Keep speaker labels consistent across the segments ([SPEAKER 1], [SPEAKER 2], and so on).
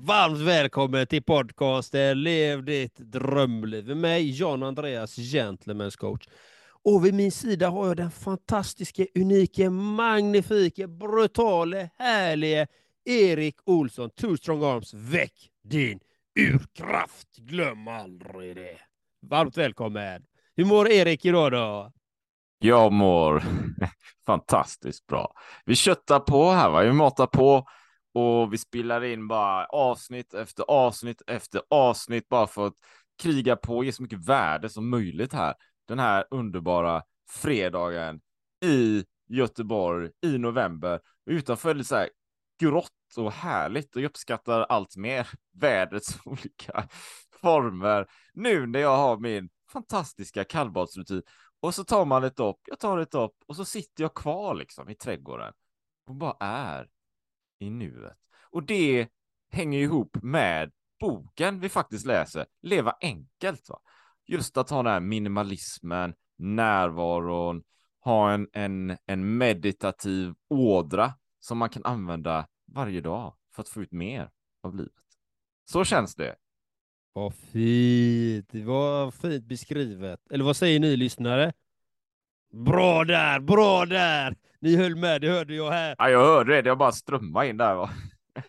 [SPEAKER 1] Varmt välkommen till podcasten Lev ditt drömliv med mig, John Andreas, Gentlemen's coach. Och vid min sida har jag den fantastiska, unika, magnifika, brutale, härliga Erik Olsson. Two strong arms, väck din urkraft. Glöm aldrig det. Varmt välkommen. Hur mår Erik idag då?
[SPEAKER 2] Jag mår fantastiskt bra. Vi köttar på här, va? vi matar på och vi spelar in bara avsnitt efter avsnitt efter avsnitt bara för att kriga på och ge så mycket värde som möjligt här. Den här underbara fredagen i Göteborg i november. Utanför är det så här grått och härligt och jag uppskattar allt mer vädrets olika former nu när jag har min fantastiska kallbadsrutin och så tar man ett dopp, jag tar ett dopp och så sitter jag kvar liksom i trädgården och bara är i nuet. Och det hänger ihop med boken vi faktiskt läser, Leva enkelt. Va? Just att ha den här minimalismen, närvaron, ha en, en, en meditativ ådra som man kan använda varje dag för att få ut mer av livet. Så känns det.
[SPEAKER 1] Vad fint. Det var fint beskrivet. Eller vad säger ni lyssnare? Bra där, bra där! Ni höll med, det hörde jag här.
[SPEAKER 2] Ja, jag hörde det. Det bara strömmade in där. Va?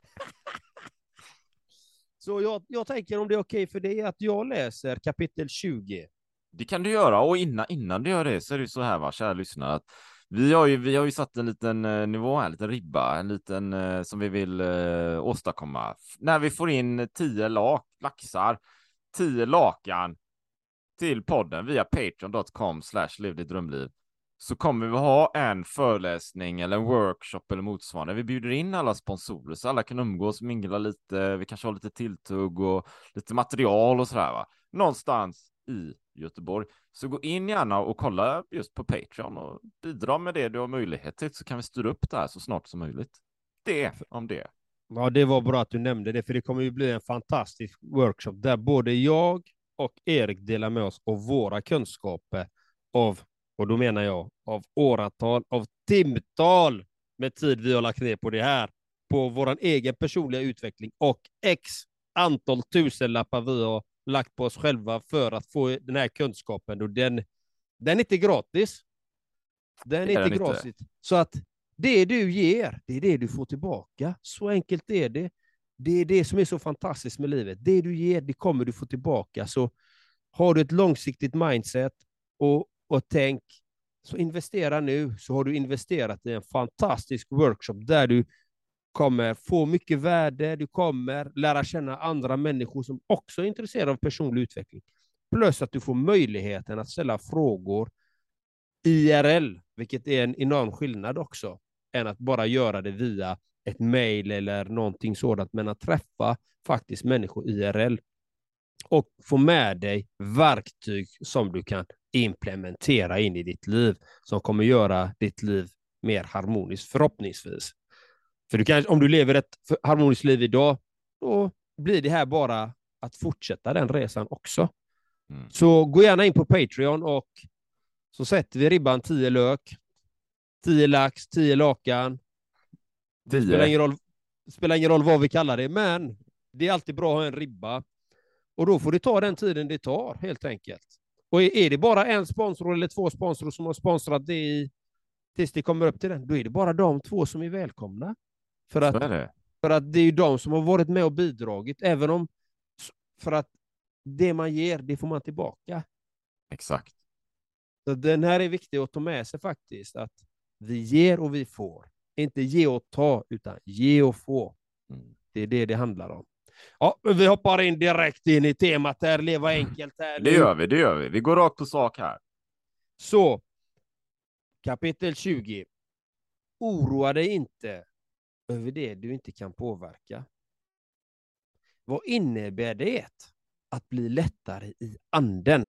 [SPEAKER 1] Så jag, jag tänker om det är okej för dig att jag läser kapitel 20.
[SPEAKER 2] Det kan du göra och innan, innan du gör det så är det så här, va, kära lyssnare, att vi har ju, vi har ju satt en liten eh, nivå här, en liten ribba, en liten eh, som vi vill eh, åstadkomma. När vi får in tio lak, laxar, tio lakan till podden via patreon.com slash drömliv så kommer vi ha en föreläsning eller en workshop eller motsvarande. Vi bjuder in alla sponsorer så alla kan umgås, mingla lite. Vi kanske har lite tilltugg och lite material och sådär. Va? Någonstans i Göteborg. Så gå in gärna och kolla just på Patreon och bidra med det du har möjlighet till så kan vi styra upp det här så snart som möjligt. Det om det.
[SPEAKER 1] Ja, det var bra att du nämnde det, för det kommer ju bli en fantastisk workshop där både jag och Erik delar med oss av våra kunskaper av, och då menar jag, av åratal, av timtal med tid vi har lagt ner på det här, på vår egen personliga utveckling och x antal tusenlappar vi har lagt på oss själva för att få den här kunskapen. Och den, den är inte gratis. Den är
[SPEAKER 2] är
[SPEAKER 1] inte
[SPEAKER 2] den inte.
[SPEAKER 1] gratis. Så att det du ger, det är det du får tillbaka. Så enkelt är det. Det är det som är så fantastiskt med livet. Det du ger, det kommer du få tillbaka. Så har du ett långsiktigt mindset och, och tänk, så investera nu, så har du investerat i en fantastisk workshop där du kommer få mycket värde, du kommer lära känna andra människor som också är intresserade av personlig utveckling. Plus att du får möjligheten att ställa frågor IRL, vilket är en enorm skillnad också, än att bara göra det via ett mejl eller någonting sådant, men att träffa faktiskt människor IRL och få med dig verktyg som du kan implementera in i ditt liv, som kommer göra ditt liv mer harmoniskt, förhoppningsvis. För du kan, om du lever ett harmoniskt liv idag, då blir det här bara att fortsätta den resan också.
[SPEAKER 2] Mm.
[SPEAKER 1] Så gå gärna in på Patreon och så sätter vi ribban 10 lök, 10 lax, 10 lakan. Det spelar ingen, roll, spelar ingen roll vad vi kallar det, men det är alltid bra att ha en ribba. Och då får det ta den tiden det tar, helt enkelt. Och är är det bara en sponsor eller två sponsorer som har sponsrat det i, tills det kommer upp till den, då är det bara de två som är välkomna. För att för att det är ju de som har varit med och bidragit, även om för att det man ger, det får man tillbaka.
[SPEAKER 2] Exakt.
[SPEAKER 1] Så den här är viktig att ta med sig faktiskt, att vi ger och vi får. Inte ge och ta, utan ge och få.
[SPEAKER 2] Mm.
[SPEAKER 1] Det är det det handlar om. Ja, vi hoppar in direkt in i temat här, leva enkelt här.
[SPEAKER 2] Det gör vi, det gör vi. Vi går rakt på sak här.
[SPEAKER 1] Så, kapitel 20. Oroa dig inte över det du inte kan påverka. Vad innebär det att bli lättare i anden?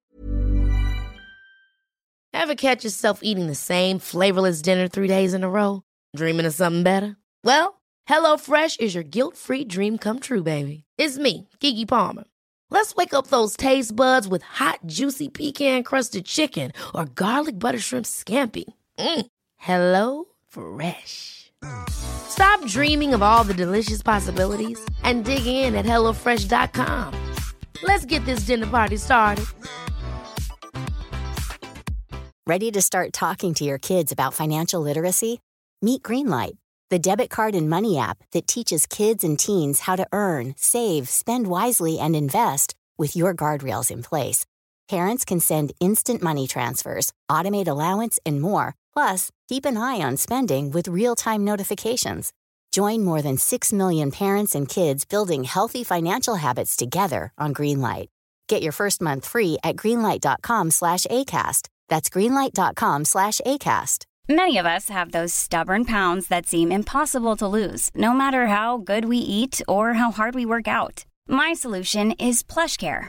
[SPEAKER 3] Ever catch yourself eating the same flavorless dinner three days in a row? Dreaming of something better? Well, hello fresh is your guilt-free dream come true, baby. It's me, Gigi Palmer. Let's wake up those taste buds with hot, juicy pecan-crusted chicken or garlic butter shrimp scampi. Mm. Hello Fresh. Stop dreaming of all the delicious possibilities and dig in at HelloFresh.com. Let's get this dinner party started.
[SPEAKER 4] Ready to start talking to your kids about financial literacy? Meet Greenlight, the debit card and money app that teaches kids and teens how to earn, save, spend wisely, and invest with your guardrails in place. Parents can send instant money transfers, automate allowance, and more. Plus, keep an eye on spending with real time notifications. Join more than 6 million parents and kids building healthy financial habits together on Greenlight. Get your first month free at greenlight.com slash ACAST. That's greenlight.com slash ACAST.
[SPEAKER 5] Many of us have those stubborn pounds that seem impossible to lose, no matter how good we eat or how hard we work out. My solution is PlushCare.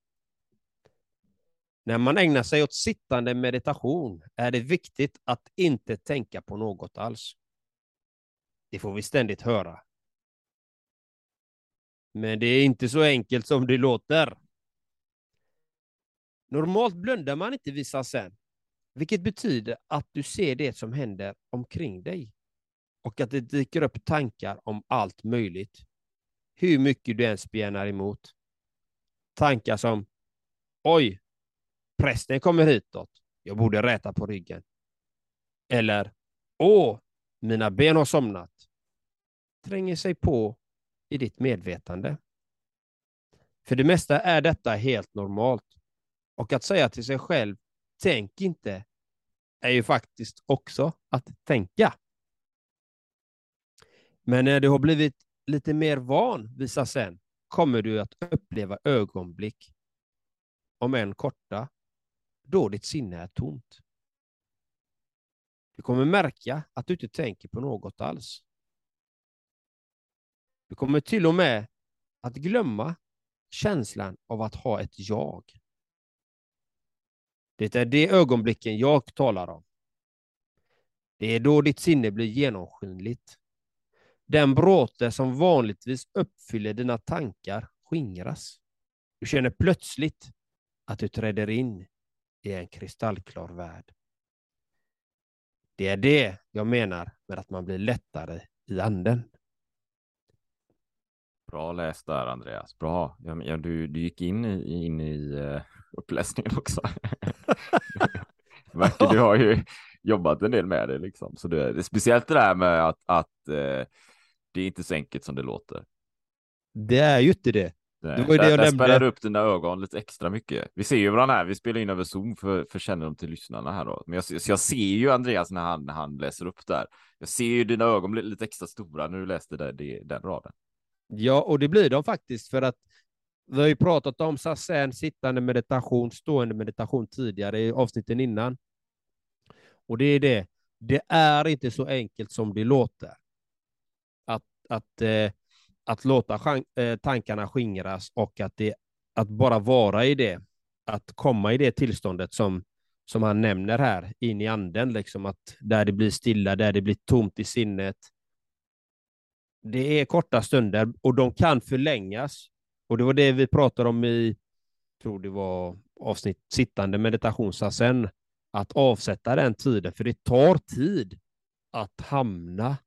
[SPEAKER 1] När man ägnar sig åt sittande meditation är det viktigt att inte tänka på något alls. Det får vi ständigt höra. Men det är inte så enkelt som det låter. Normalt blundar man inte vid sen, vilket betyder att du ser det som händer omkring dig och att det dyker upp tankar om allt möjligt. Hur mycket du än spjärnar emot. Tankar som Oj, prästen kommer hitåt. Jag borde räta på ryggen. Eller Åh, mina ben har somnat. Tränger sig på i ditt medvetande. För det mesta är detta helt normalt. Och att säga till sig själv, tänk inte, är ju faktiskt också att tänka. Men när du har blivit lite mer van visar sen kommer du att uppleva ögonblick, om än korta, då ditt sinne är tomt. Du kommer märka att du inte tänker på något alls. Du kommer till och med att glömma känslan av att ha ett jag. Det är de ögonblicken jag talar om. Det är då ditt sinne blir genomskinligt. Den bråte som vanligtvis uppfyller dina tankar skingras. Du känner plötsligt att du träder in i en kristallklar värld. Det är det jag menar med att man blir lättare i anden.
[SPEAKER 2] Bra läst där Andreas, bra. Ja, du, du gick in i, in i uh, uppläsningen också. Verkar du har ju jobbat en del med det liksom. Så det, det är speciellt det där med att, att uh, det är inte så enkelt som det låter.
[SPEAKER 1] Det är ju inte det.
[SPEAKER 2] Nej, det var ju där, det jag där nämnde. spärrar upp dina ögon lite extra mycket. Vi ser ju varandra här. Vi spelar in över Zoom för, för kännedom till lyssnarna här då. Men jag, jag ser ju Andreas när han, när han läser upp där. Jag ser ju dina ögon bli lite extra stora när du läste det, det, den raden.
[SPEAKER 1] Ja, och det blir de faktiskt för att vi har ju pratat om sassen, sittande meditation, stående meditation tidigare i avsnitten innan. Och det är det. Det är inte så enkelt som det låter. Att, att, eh, att låta eh, tankarna skingras och att, det, att bara vara i det. Att komma i det tillståndet som, som han nämner här, in i anden, liksom att där det blir stilla, där det blir tomt i sinnet, det är korta stunder och de kan förlängas. Och det var det vi pratade om i, tror det var avsnitt sittande meditationsasen, att avsätta den tiden, för det tar tid att hamna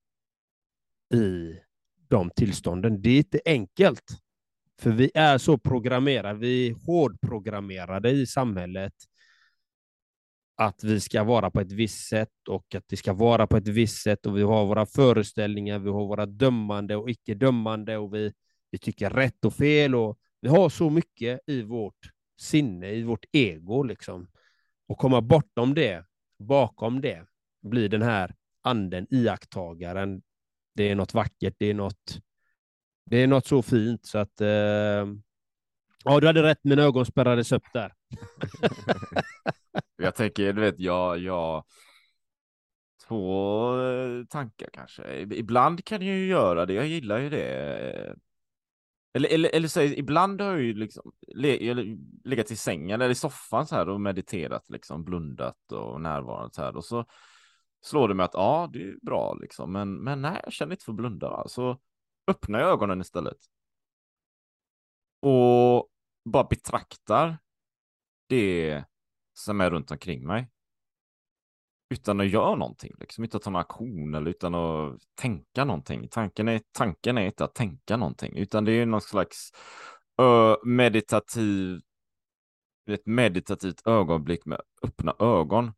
[SPEAKER 1] i de tillstånden. Det är inte enkelt, för vi är så programmerade, vi är hårdprogrammerade i samhället att vi ska vara på ett visst sätt och att det ska vara på ett visst sätt och vi har våra föreställningar, vi har våra dömande och icke dömande och vi, vi tycker rätt och fel och vi har så mycket i vårt sinne, i vårt ego liksom. Och komma bortom det, bakom det, blir den här anden, iakttagaren. Det är något vackert, det är något, det är något så fint så att eh, Ja, du hade rätt. Mina ögon spärrades upp där.
[SPEAKER 2] jag tänker, du vet, jag, jag två, eh, tankar kanske. Ibland kan jag ju göra det, jag gillar ju det. Eller, eller, eller så ibland har jag ju liksom legat i sängen eller i soffan så här och mediterat, liksom blundat och närvarat så här och så slår det mig att ja, det är bra liksom, men, men nej, jag känner inte för att blunda. Så öppnar jag ögonen istället. Och bara betraktar det som är runt omkring mig. Utan att göra någonting, liksom. utan att ta någon aktion eller utan att tänka någonting. Tanken är, tanken är inte att tänka någonting, utan det är någon slags ö, meditativ, ett meditativt ögonblick med öppna ögon.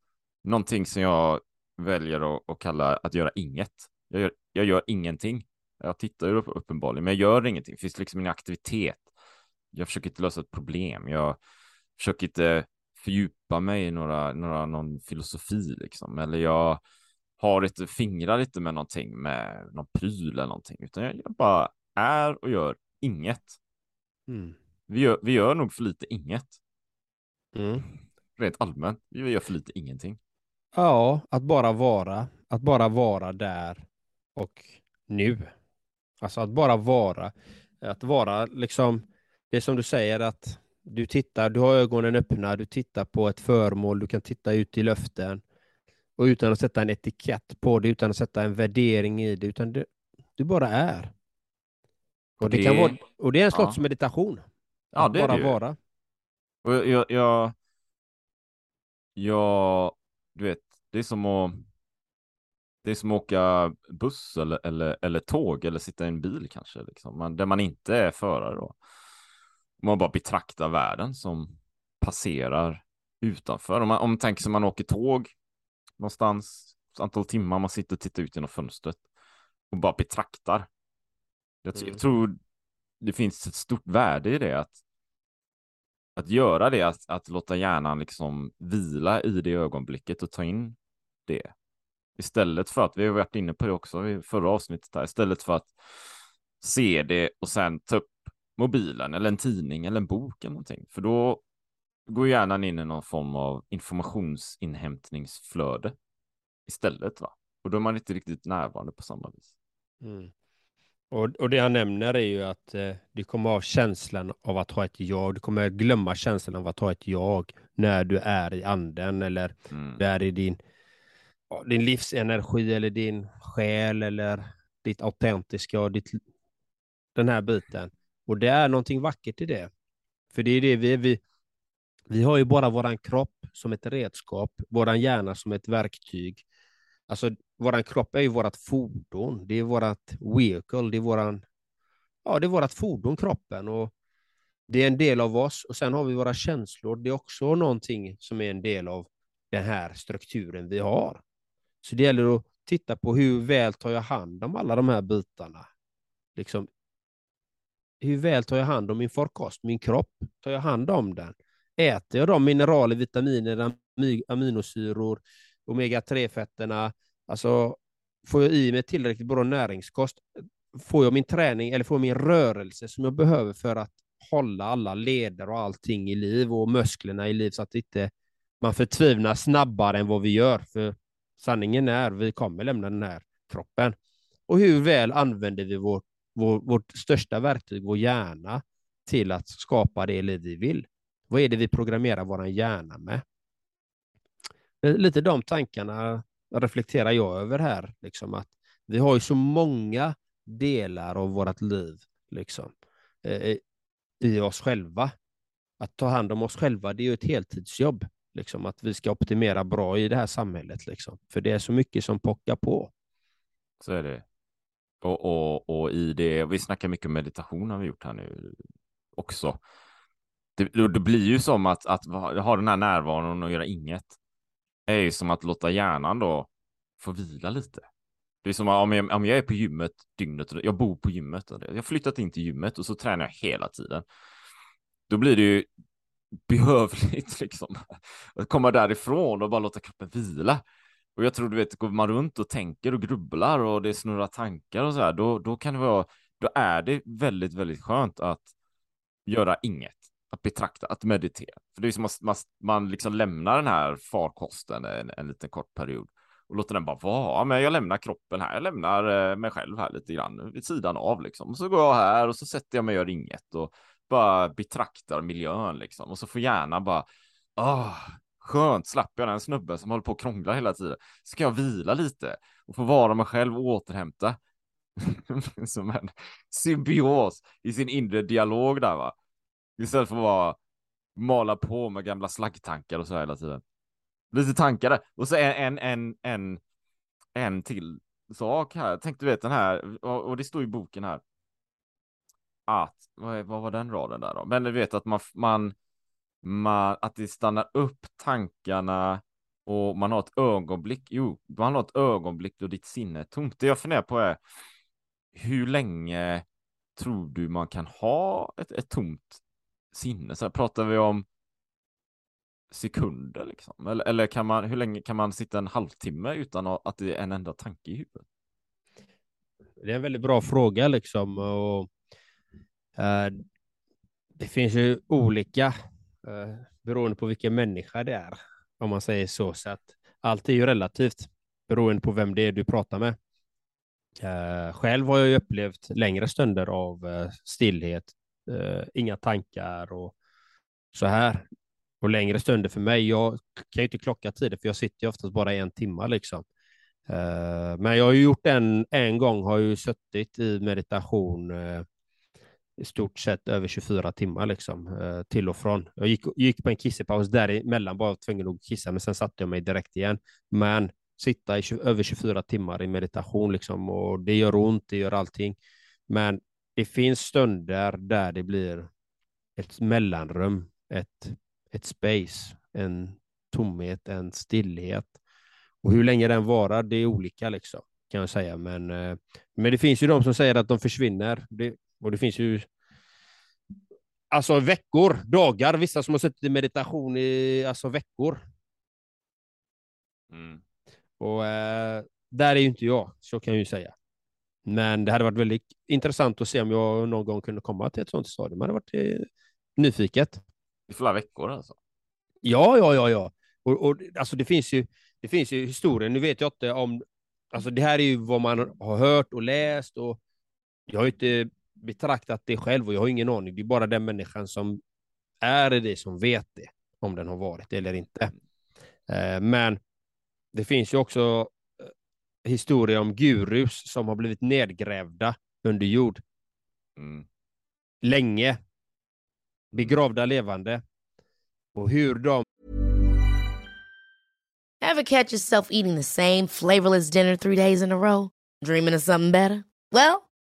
[SPEAKER 2] Någonting som jag väljer att, att kalla att göra inget. Jag gör, jag gör ingenting. Jag tittar ju uppenbarligen, men jag gör ingenting. Det finns liksom ingen aktivitet. Jag försöker inte lösa ett problem. Jag försöker inte fördjupa mig i några, några, någon filosofi liksom. Eller jag har inte fingrar lite med någonting, med någon pryl eller någonting, utan jag, jag bara är och gör inget. Mm. Vi, gör, vi gör nog för lite inget. Mm. Rent allmänt, vi gör för lite ingenting.
[SPEAKER 1] Ja, att bara vara, att bara vara där och nu. Alltså att bara vara, att vara liksom, det som du säger att du tittar, du har ögonen öppna, du tittar på ett föremål, du kan titta ut i luften och utan att sätta en etikett på det, utan att sätta en värdering i det, utan du, du bara är. Och det, det, kan vara, och det är en slags ja. meditation.
[SPEAKER 2] Ja, det bara är det vara. Och jag, jag, jag, du vet, det är som att det är som att åka buss eller, eller, eller tåg eller sitta i en bil kanske, liksom. man, där man inte är förare. Då. Man bara betraktar världen som passerar utanför. Om man, om man tänker sig man åker tåg någonstans, antal timmar, man sitter och tittar ut genom fönstret och bara betraktar. Jag, mm. jag tror det finns ett stort värde i det, att, att göra det, att, att låta hjärnan liksom vila i det ögonblicket och ta in det. Istället för att, vi har varit inne på det också i förra avsnittet här, istället för att se det och sen ta upp mobilen eller en tidning eller en bok eller någonting. För då går hjärnan in i någon form av informationsinhämtningsflöde istället. Va? Och då är man inte riktigt närvarande på samma vis. Mm.
[SPEAKER 1] Och, och det han nämner är ju att eh, du kommer ha känslan av att ha ett jag. Du kommer glömma känslan av att ha ett jag när du är i anden eller mm. du är i din, din livsenergi eller din själ eller ditt autentiska och ditt, den här biten. Och det är någonting vackert i det. För det är det vi, vi, vi har ju bara vår kropp som ett redskap, vår hjärna som ett verktyg. Alltså, vår kropp är ju vårt fordon, det är vårt vehicle, det är våran, ja, det är vårt fordon, kroppen. Och det är en del av oss. Och sen har vi våra känslor, det är också någonting som är en del av den här strukturen vi har. Så det gäller att titta på hur väl tar jag hand om alla de här bitarna. Liksom hur väl tar jag hand om min farkost, min kropp? Tar jag hand om den? Äter jag de mineraler, vitaminer, aminosyror, omega-3-fetterna? Alltså, får jag i mig tillräckligt bra näringskost? Får jag min träning eller får jag min rörelse som jag behöver för att hålla alla leder och allting i liv och musklerna i liv så att inte man förtvivlar snabbare än vad vi gör. För sanningen är vi kommer lämna den här kroppen. Och hur väl använder vi vårt vår, vårt största verktyg, vår hjärna, till att skapa det liv vi vill. Vad är det vi programmerar vår hjärna med? Lite de tankarna reflekterar jag över här, liksom att vi har ju så många delar av vårt liv liksom, eh, i oss själva. Att ta hand om oss själva, det är ju ett heltidsjobb. Liksom, att vi ska optimera bra i det här samhället. Liksom. För det är så mycket som pockar på.
[SPEAKER 2] Så är det. Och, och, och i det, vi snackar mycket meditation har vi gjort här nu också. Det, det blir ju som att, att ha den här närvaron och göra inget. Det är ju som att låta hjärnan då få vila lite. Det är som om jag, om jag är på gymmet dygnet, jag bor på gymmet, jag har flyttat in till gymmet och så tränar jag hela tiden. Då blir det ju behövligt liksom att komma därifrån och bara låta kroppen vila. Och jag tror, du vet, går man runt och tänker och grubblar och det snurrar tankar och så här, då, då kan det vara, då är det väldigt, väldigt skönt att göra inget, att betrakta, att meditera. För det är som att man, man liksom lämnar den här farkosten en, en liten kort period och låter den bara vara. Men jag lämnar kroppen här, jag lämnar eh, mig själv här lite grann vid sidan av liksom. Och så går jag här och så sätter jag mig och gör inget och bara betraktar miljön liksom. Och så får hjärnan bara, ah, skönt, slapp jag den snubben som håller på och krånglar hela tiden. Ska jag vila lite och få vara mig själv och återhämta. som en symbios i sin inre dialog där va. Istället för att bara mala på med gamla slaggtankar och så hela tiden. Lite tankar Och så en, en, en, en, en till sak här. Tänk du vet den här, och det står i boken här. Att, vad, vad var den raden där då? Men du vet att man, man, man, att det stannar upp tankarna och man har ett ögonblick, jo, man har ett ögonblick då ditt sinne är tomt. Det jag funderar på är, hur länge tror du man kan ha ett, ett tomt sinne? Så här, pratar vi om sekunder liksom? Eller, eller kan man, hur länge kan man sitta en halvtimme utan att det är en enda tanke i huvudet?
[SPEAKER 1] Det är en väldigt bra fråga liksom. Och, Eh, det finns ju olika eh, beroende på vilken människa det är, om man säger så. Så att allt är ju relativt beroende på vem det är du pratar med. Eh, själv har jag ju upplevt längre stunder av stillhet, inga tankar och så här. Och längre stunder för mig. Jag kan ju inte klocka tiden för jag sitter ju oftast bara en timme liksom. Men jag har ju gjort en, en gång, har ju suttit i meditation i stort sett över 24 timmar liksom, eh, till och från. Jag gick, gick på en kissepaus däremellan, bara tvungen att kissa, men sen satte jag mig direkt igen. Men sitta i över 24 timmar i meditation liksom och det gör ont, det gör allting. Men det finns stunder där det blir ett mellanrum, ett, ett space, en tomhet, en stillhet. Och hur länge den varar, det är olika liksom, kan jag säga. Men, eh, men det finns ju de som säger att de försvinner. Det, och det finns ju alltså veckor, dagar, vissa som har suttit i meditation i alltså veckor. Mm. Och eh, där är ju inte jag, så kan jag ju säga. Men det hade varit väldigt intressant att se om jag någon gång kunde komma till ett sånt stadium. Det hade varit eh, nyfiket.
[SPEAKER 2] I flera veckor alltså?
[SPEAKER 1] Ja, ja, ja, ja. Och, och, alltså det finns ju, det finns ju historien. Nu vet jag inte om, alltså det här är ju vad man har hört och läst och jag har inte betraktat det själv och jag har ingen aning. Det är bara den människan som är det som vet det, om den har varit eller inte. Eh, men det finns ju också eh, historier om gurus som har blivit nedgrävda under jord. Mm. Länge. Begravda levande. Och hur de...
[SPEAKER 3] Have catch yourself eating the same flavorless dinner three days in a row? Dreaming of something better? Well,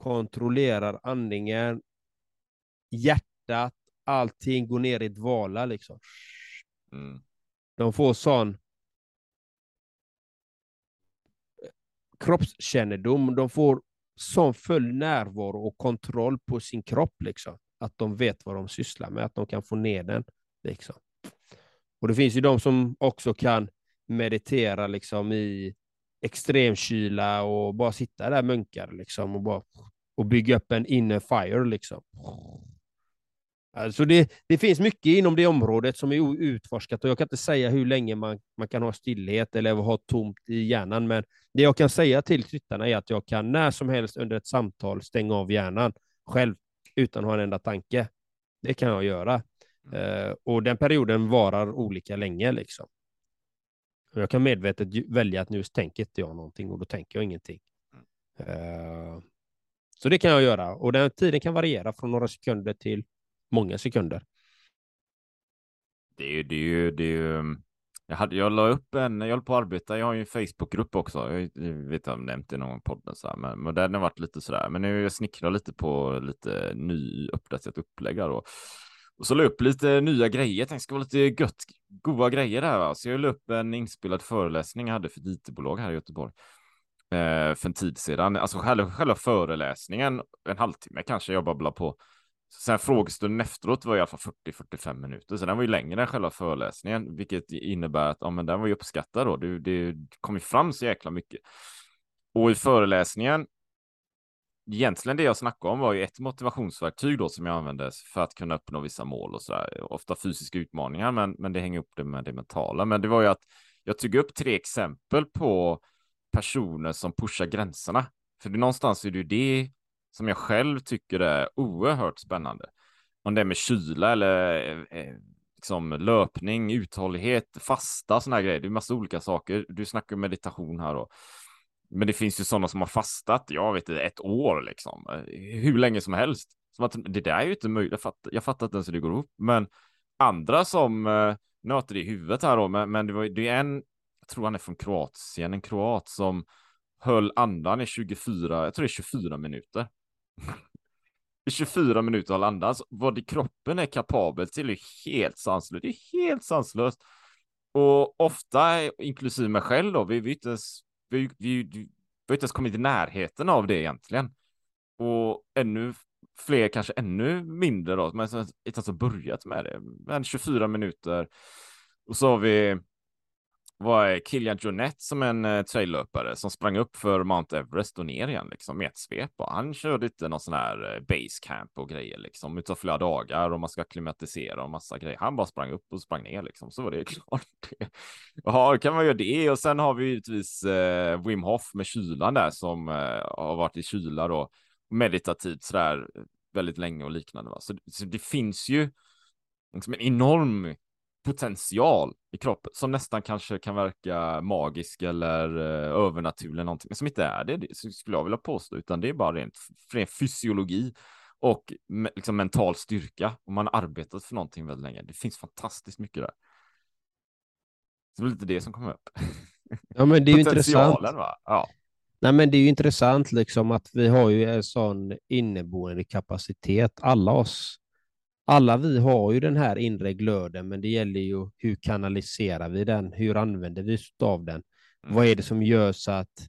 [SPEAKER 1] Kontrollerar andningen, hjärtat, allting går ner i dvala liksom. Mm. De får sån kroppskännedom, de får sån full närvaro och kontroll på sin kropp, liksom. att de vet vad de sysslar med, att de kan få ner den. Liksom. Och det finns ju de som också kan meditera liksom, i extremkyla och bara sitta där munkar liksom, och, bara, och bygga upp en inner fire. Liksom. Alltså det, det finns mycket inom det området som är utforskat och jag kan inte säga hur länge man, man kan ha stillhet eller ha tomt i hjärnan, men det jag kan säga till tittarna är att jag kan när som helst under ett samtal stänga av hjärnan själv utan att ha en enda tanke. Det kan jag göra. Uh, och den perioden varar olika länge. Liksom. Jag kan medvetet välja att nu tänker inte jag någonting och då tänker jag ingenting. Uh, så det kan jag göra. Och den tiden kan variera från några sekunder till många sekunder.
[SPEAKER 2] Det är ju, det är ju, det är ju jag, hade, jag la upp en, jag håller på att arbeta, jag har ju en Facebookgrupp också, jag, vet inte om jag nämnt det i någon podd, så här, men, men den har varit lite sådär, men nu jag snickrar lite på lite ny uppdaterat upplägg och, och så la jag upp lite nya grejer, jag tänkte ska vara lite gött, goda grejer där va, så jag la upp en inspelad föreläsning jag hade för ett IT-bolag här i Göteborg eh, för en tid sedan, alltså själva, själva föreläsningen, en halvtimme kanske jag babblar på, Sen frågestunden efteråt var i alla fall 40-45 minuter, så den var ju längre än själva föreläsningen, vilket innebär att ja, men den var ju uppskattad då. Det, det kom ju fram så jäkla mycket. Och i föreläsningen, egentligen det jag snackade om var ju ett motivationsverktyg då som jag använde för att kunna uppnå vissa mål och så där. Ofta fysiska utmaningar, men, men det hänger upp det med det mentala. Men det var ju att jag tog upp tre exempel på personer som pushar gränserna. För det någonstans är det ju det som jag själv tycker är oerhört spännande. Om det är med kyla eller eh, eh, liksom löpning, uthållighet, fasta, sådana här grejer. Det är massa olika saker. Du snackar meditation här och men det finns ju sådana som har fastat, jag vet inte, ett år liksom, hur länge som helst. Som att, det där är ju inte möjligt, jag fattar, jag fattar inte ens hur det går ihop, men andra som eh, nöter i huvudet här då, men, men det, var, det är en, tror han är från Kroatien, en kroat som höll andan i 24, jag tror det är 24 minuter. I 24 minuter höll andan, alltså, Vad det kroppen är kapabel till är helt sanslöst. Det är helt sanslöst. Och ofta, inklusive mig själv då, vi, vi, inte ens, vi, vi, vi, har inte ens kommit i närheten av det egentligen. Och ännu fler, kanske ännu mindre då, men inte ens har börjat med det. Men 24 minuter. Och så har vi var Kilian Jornet som en eh, traillöpare som sprang upp för Mount Everest och ner igen liksom med ett svep. Och han körde inte någon sån här eh, base camp och grejer liksom utav flera dagar och man ska klimatisera och massa grejer. Han bara sprang upp och sprang ner liksom. Så var det klart. ja, kan man göra det? Och sen har vi givetvis eh, Wim Hof med kylan där som eh, har varit i kyla då meditativt sådär eh, väldigt länge och liknande. Va? Så, så det finns ju liksom en enorm potential i kroppen som nästan kanske kan verka magisk eller eh, övernaturlig någonting, som inte är det, det skulle jag vilja påstå, utan det är bara rent, rent fysiologi och liksom mental styrka. Och man har arbetat för någonting väldigt länge. Det finns fantastiskt mycket där. det var lite det som kom upp.
[SPEAKER 1] Ja, men det är ju intressant.
[SPEAKER 2] Va? Ja.
[SPEAKER 1] Nej, men det är ju intressant liksom att vi har ju en sån inneboende kapacitet, alla oss alla vi har ju den här inre glöden, men det gäller ju hur kanaliserar vi den? Hur använder vi oss av den? Mm. Vad är det som gör så att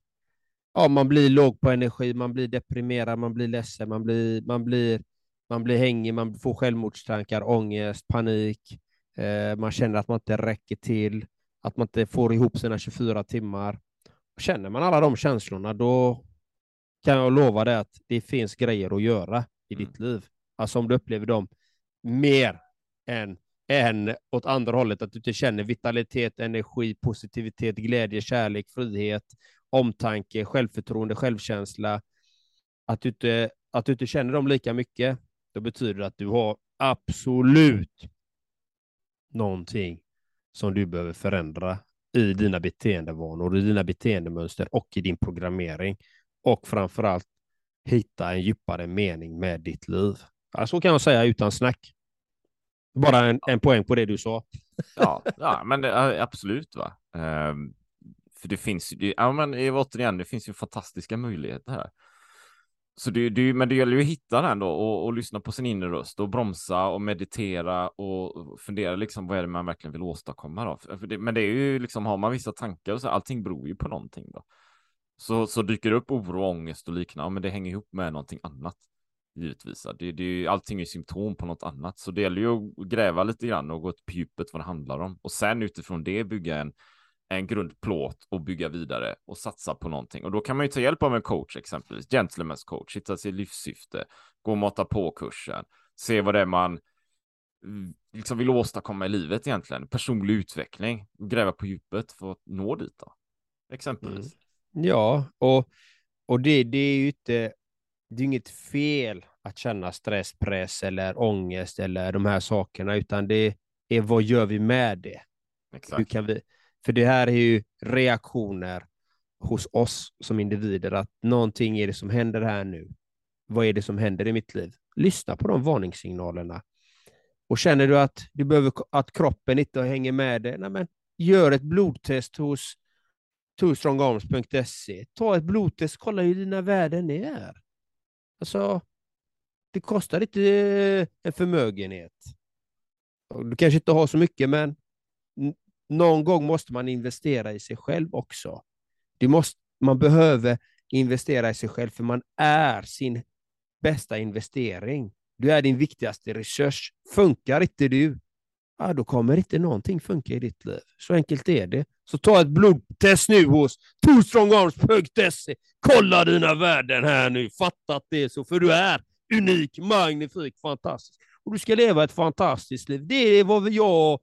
[SPEAKER 1] ja, man blir låg på energi, man blir deprimerad, man blir ledsen, man blir, man blir, man blir hängig, man får självmordstankar, ångest, panik, eh, man känner att man inte räcker till, att man inte får ihop sina 24 timmar. Känner man alla de känslorna, då kan jag lova dig att det finns grejer att göra i mm. ditt liv. Alltså om du upplever dem mer än, än åt andra hållet, att du inte känner vitalitet, energi, positivitet, glädje, kärlek, frihet, omtanke, självförtroende, självkänsla, att du inte, att du inte känner dem lika mycket, då betyder det att du har absolut någonting som du behöver förändra i dina beteendevanor, i dina beteendemönster och i din programmering. Och framför allt hitta en djupare mening med ditt liv. Ja, så kan jag säga utan snack. Bara en, en poäng på det du sa.
[SPEAKER 2] ja, ja, men det, absolut. va. Um, för det finns ju, ja, men återigen, det finns ju fantastiska möjligheter här. Så det, det, men det gäller ju att hitta den då och, och, lyssna på sin inre röst och bromsa och meditera och fundera liksom vad är det man verkligen vill åstadkomma då. Det, men det är ju liksom, har man vissa tankar och så, allting beror ju på någonting då. Så, så dyker det upp oro, ångest och liknande, men det hänger ihop med någonting annat givetvis. Det, det, allting är symptom på något annat, så det gäller ju att gräva lite grann och gå på djupet vad det handlar om och sen utifrån det bygga en, en grundplåt och bygga vidare och satsa på någonting. Och då kan man ju ta hjälp av en coach, exempelvis gentleman's coach, hitta sitt livssyfte, gå och mata på kursen, se vad det är man mm, liksom vill åstadkomma i livet egentligen, personlig utveckling, gräva på djupet för att nå dit då, exempelvis.
[SPEAKER 1] Mm. Ja, och, och det, det är ju inte det är inget fel att känna stress, press eller ångest eller de här sakerna, utan det är vad gör vi med det? Hur kan vi, För det här är ju reaktioner hos oss som individer, att någonting är det som händer här nu. Vad är det som händer i mitt liv? Lyssna på de varningssignalerna. Och känner du att du behöver att kroppen inte hänger med dig, nej men gör ett blodtest hos twostrongarms.se. Ta ett blodtest, kolla hur dina värden är. Alltså, det kostar inte eh, en förmögenhet. Du kanske inte har så mycket, men någon gång måste man investera i sig själv också. Det måste, man behöver investera i sig själv, för man är sin bästa investering. Du är din viktigaste resurs. Funkar inte du, ja, då kommer inte någonting funka i ditt liv. Så enkelt är det. Så ta ett blodtest nu hos twostrongarms.se. Kolla dina värden här nu. Fatta att det är så, för du är unik, magnifik, fantastisk. Och du ska leva ett fantastiskt liv. Det är vad jag,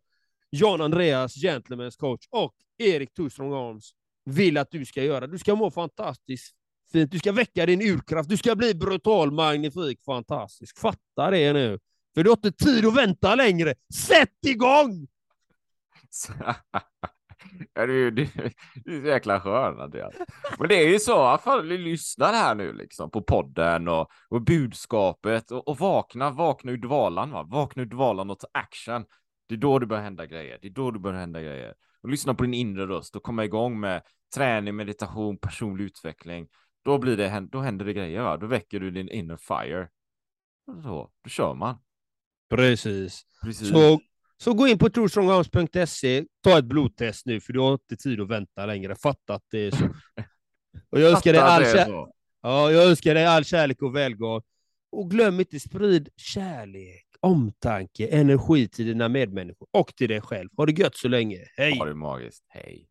[SPEAKER 1] Jan Andreas, Gentlemen's coach och Erik Twostrongarms Arms vill att du ska göra. Du ska må fantastiskt fint. Du ska väcka din urkraft. Du ska bli brutal, magnifik, fantastisk. Fatta det nu. För du har inte tid att vänta längre. Sätt igång!
[SPEAKER 2] Ja, du, du, du är så jäkla skön, Andreas. Men det är ju så, att vi lyssnar här nu liksom på podden och, och budskapet och, och vakna, vakna ur dvalan, va? vakna ur dvalan och ta action. Det är då det börjar hända grejer. Det är då det börjar hända grejer. Och lyssna på din inre röst och komma igång med träning, meditation, personlig utveckling. Då blir det, då händer det grejer, va? Då väcker du din inner fire. Så, då kör man.
[SPEAKER 1] Precis. Precis. Så, så gå in på trostrongarms.se, ta ett blodtest nu, för du har inte tid att vänta längre. Fatta att det är så. Och jag önskar dig all, kär... ja, jag önskar dig all kärlek och välgång. Och glöm inte, sprid kärlek, omtanke, energi till dina medmänniskor och till dig själv. Ha det gött så länge. Hej!
[SPEAKER 2] Ha det magiskt. Hej!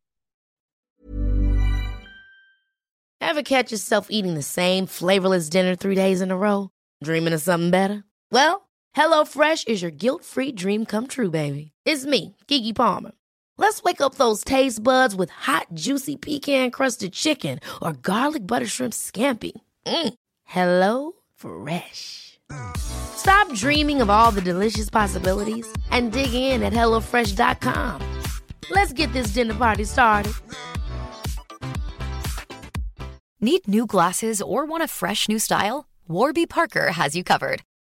[SPEAKER 3] Have catch yourself eating the same flavorless dinner three days in a row? Dreaming of something better? Well, HelloFresh is your guilt-free dream come true, baby. It's me, Gigi Palmer. Let's wake up those taste buds with hot, juicy pecan-crusted chicken or garlic butter shrimp scampi. Mm. Hello Fresh. Stop dreaming of all the delicious possibilities and dig in at HelloFresh.com. Let's get this dinner party started.
[SPEAKER 6] Need new glasses or want a fresh new style? Warby Parker has you covered.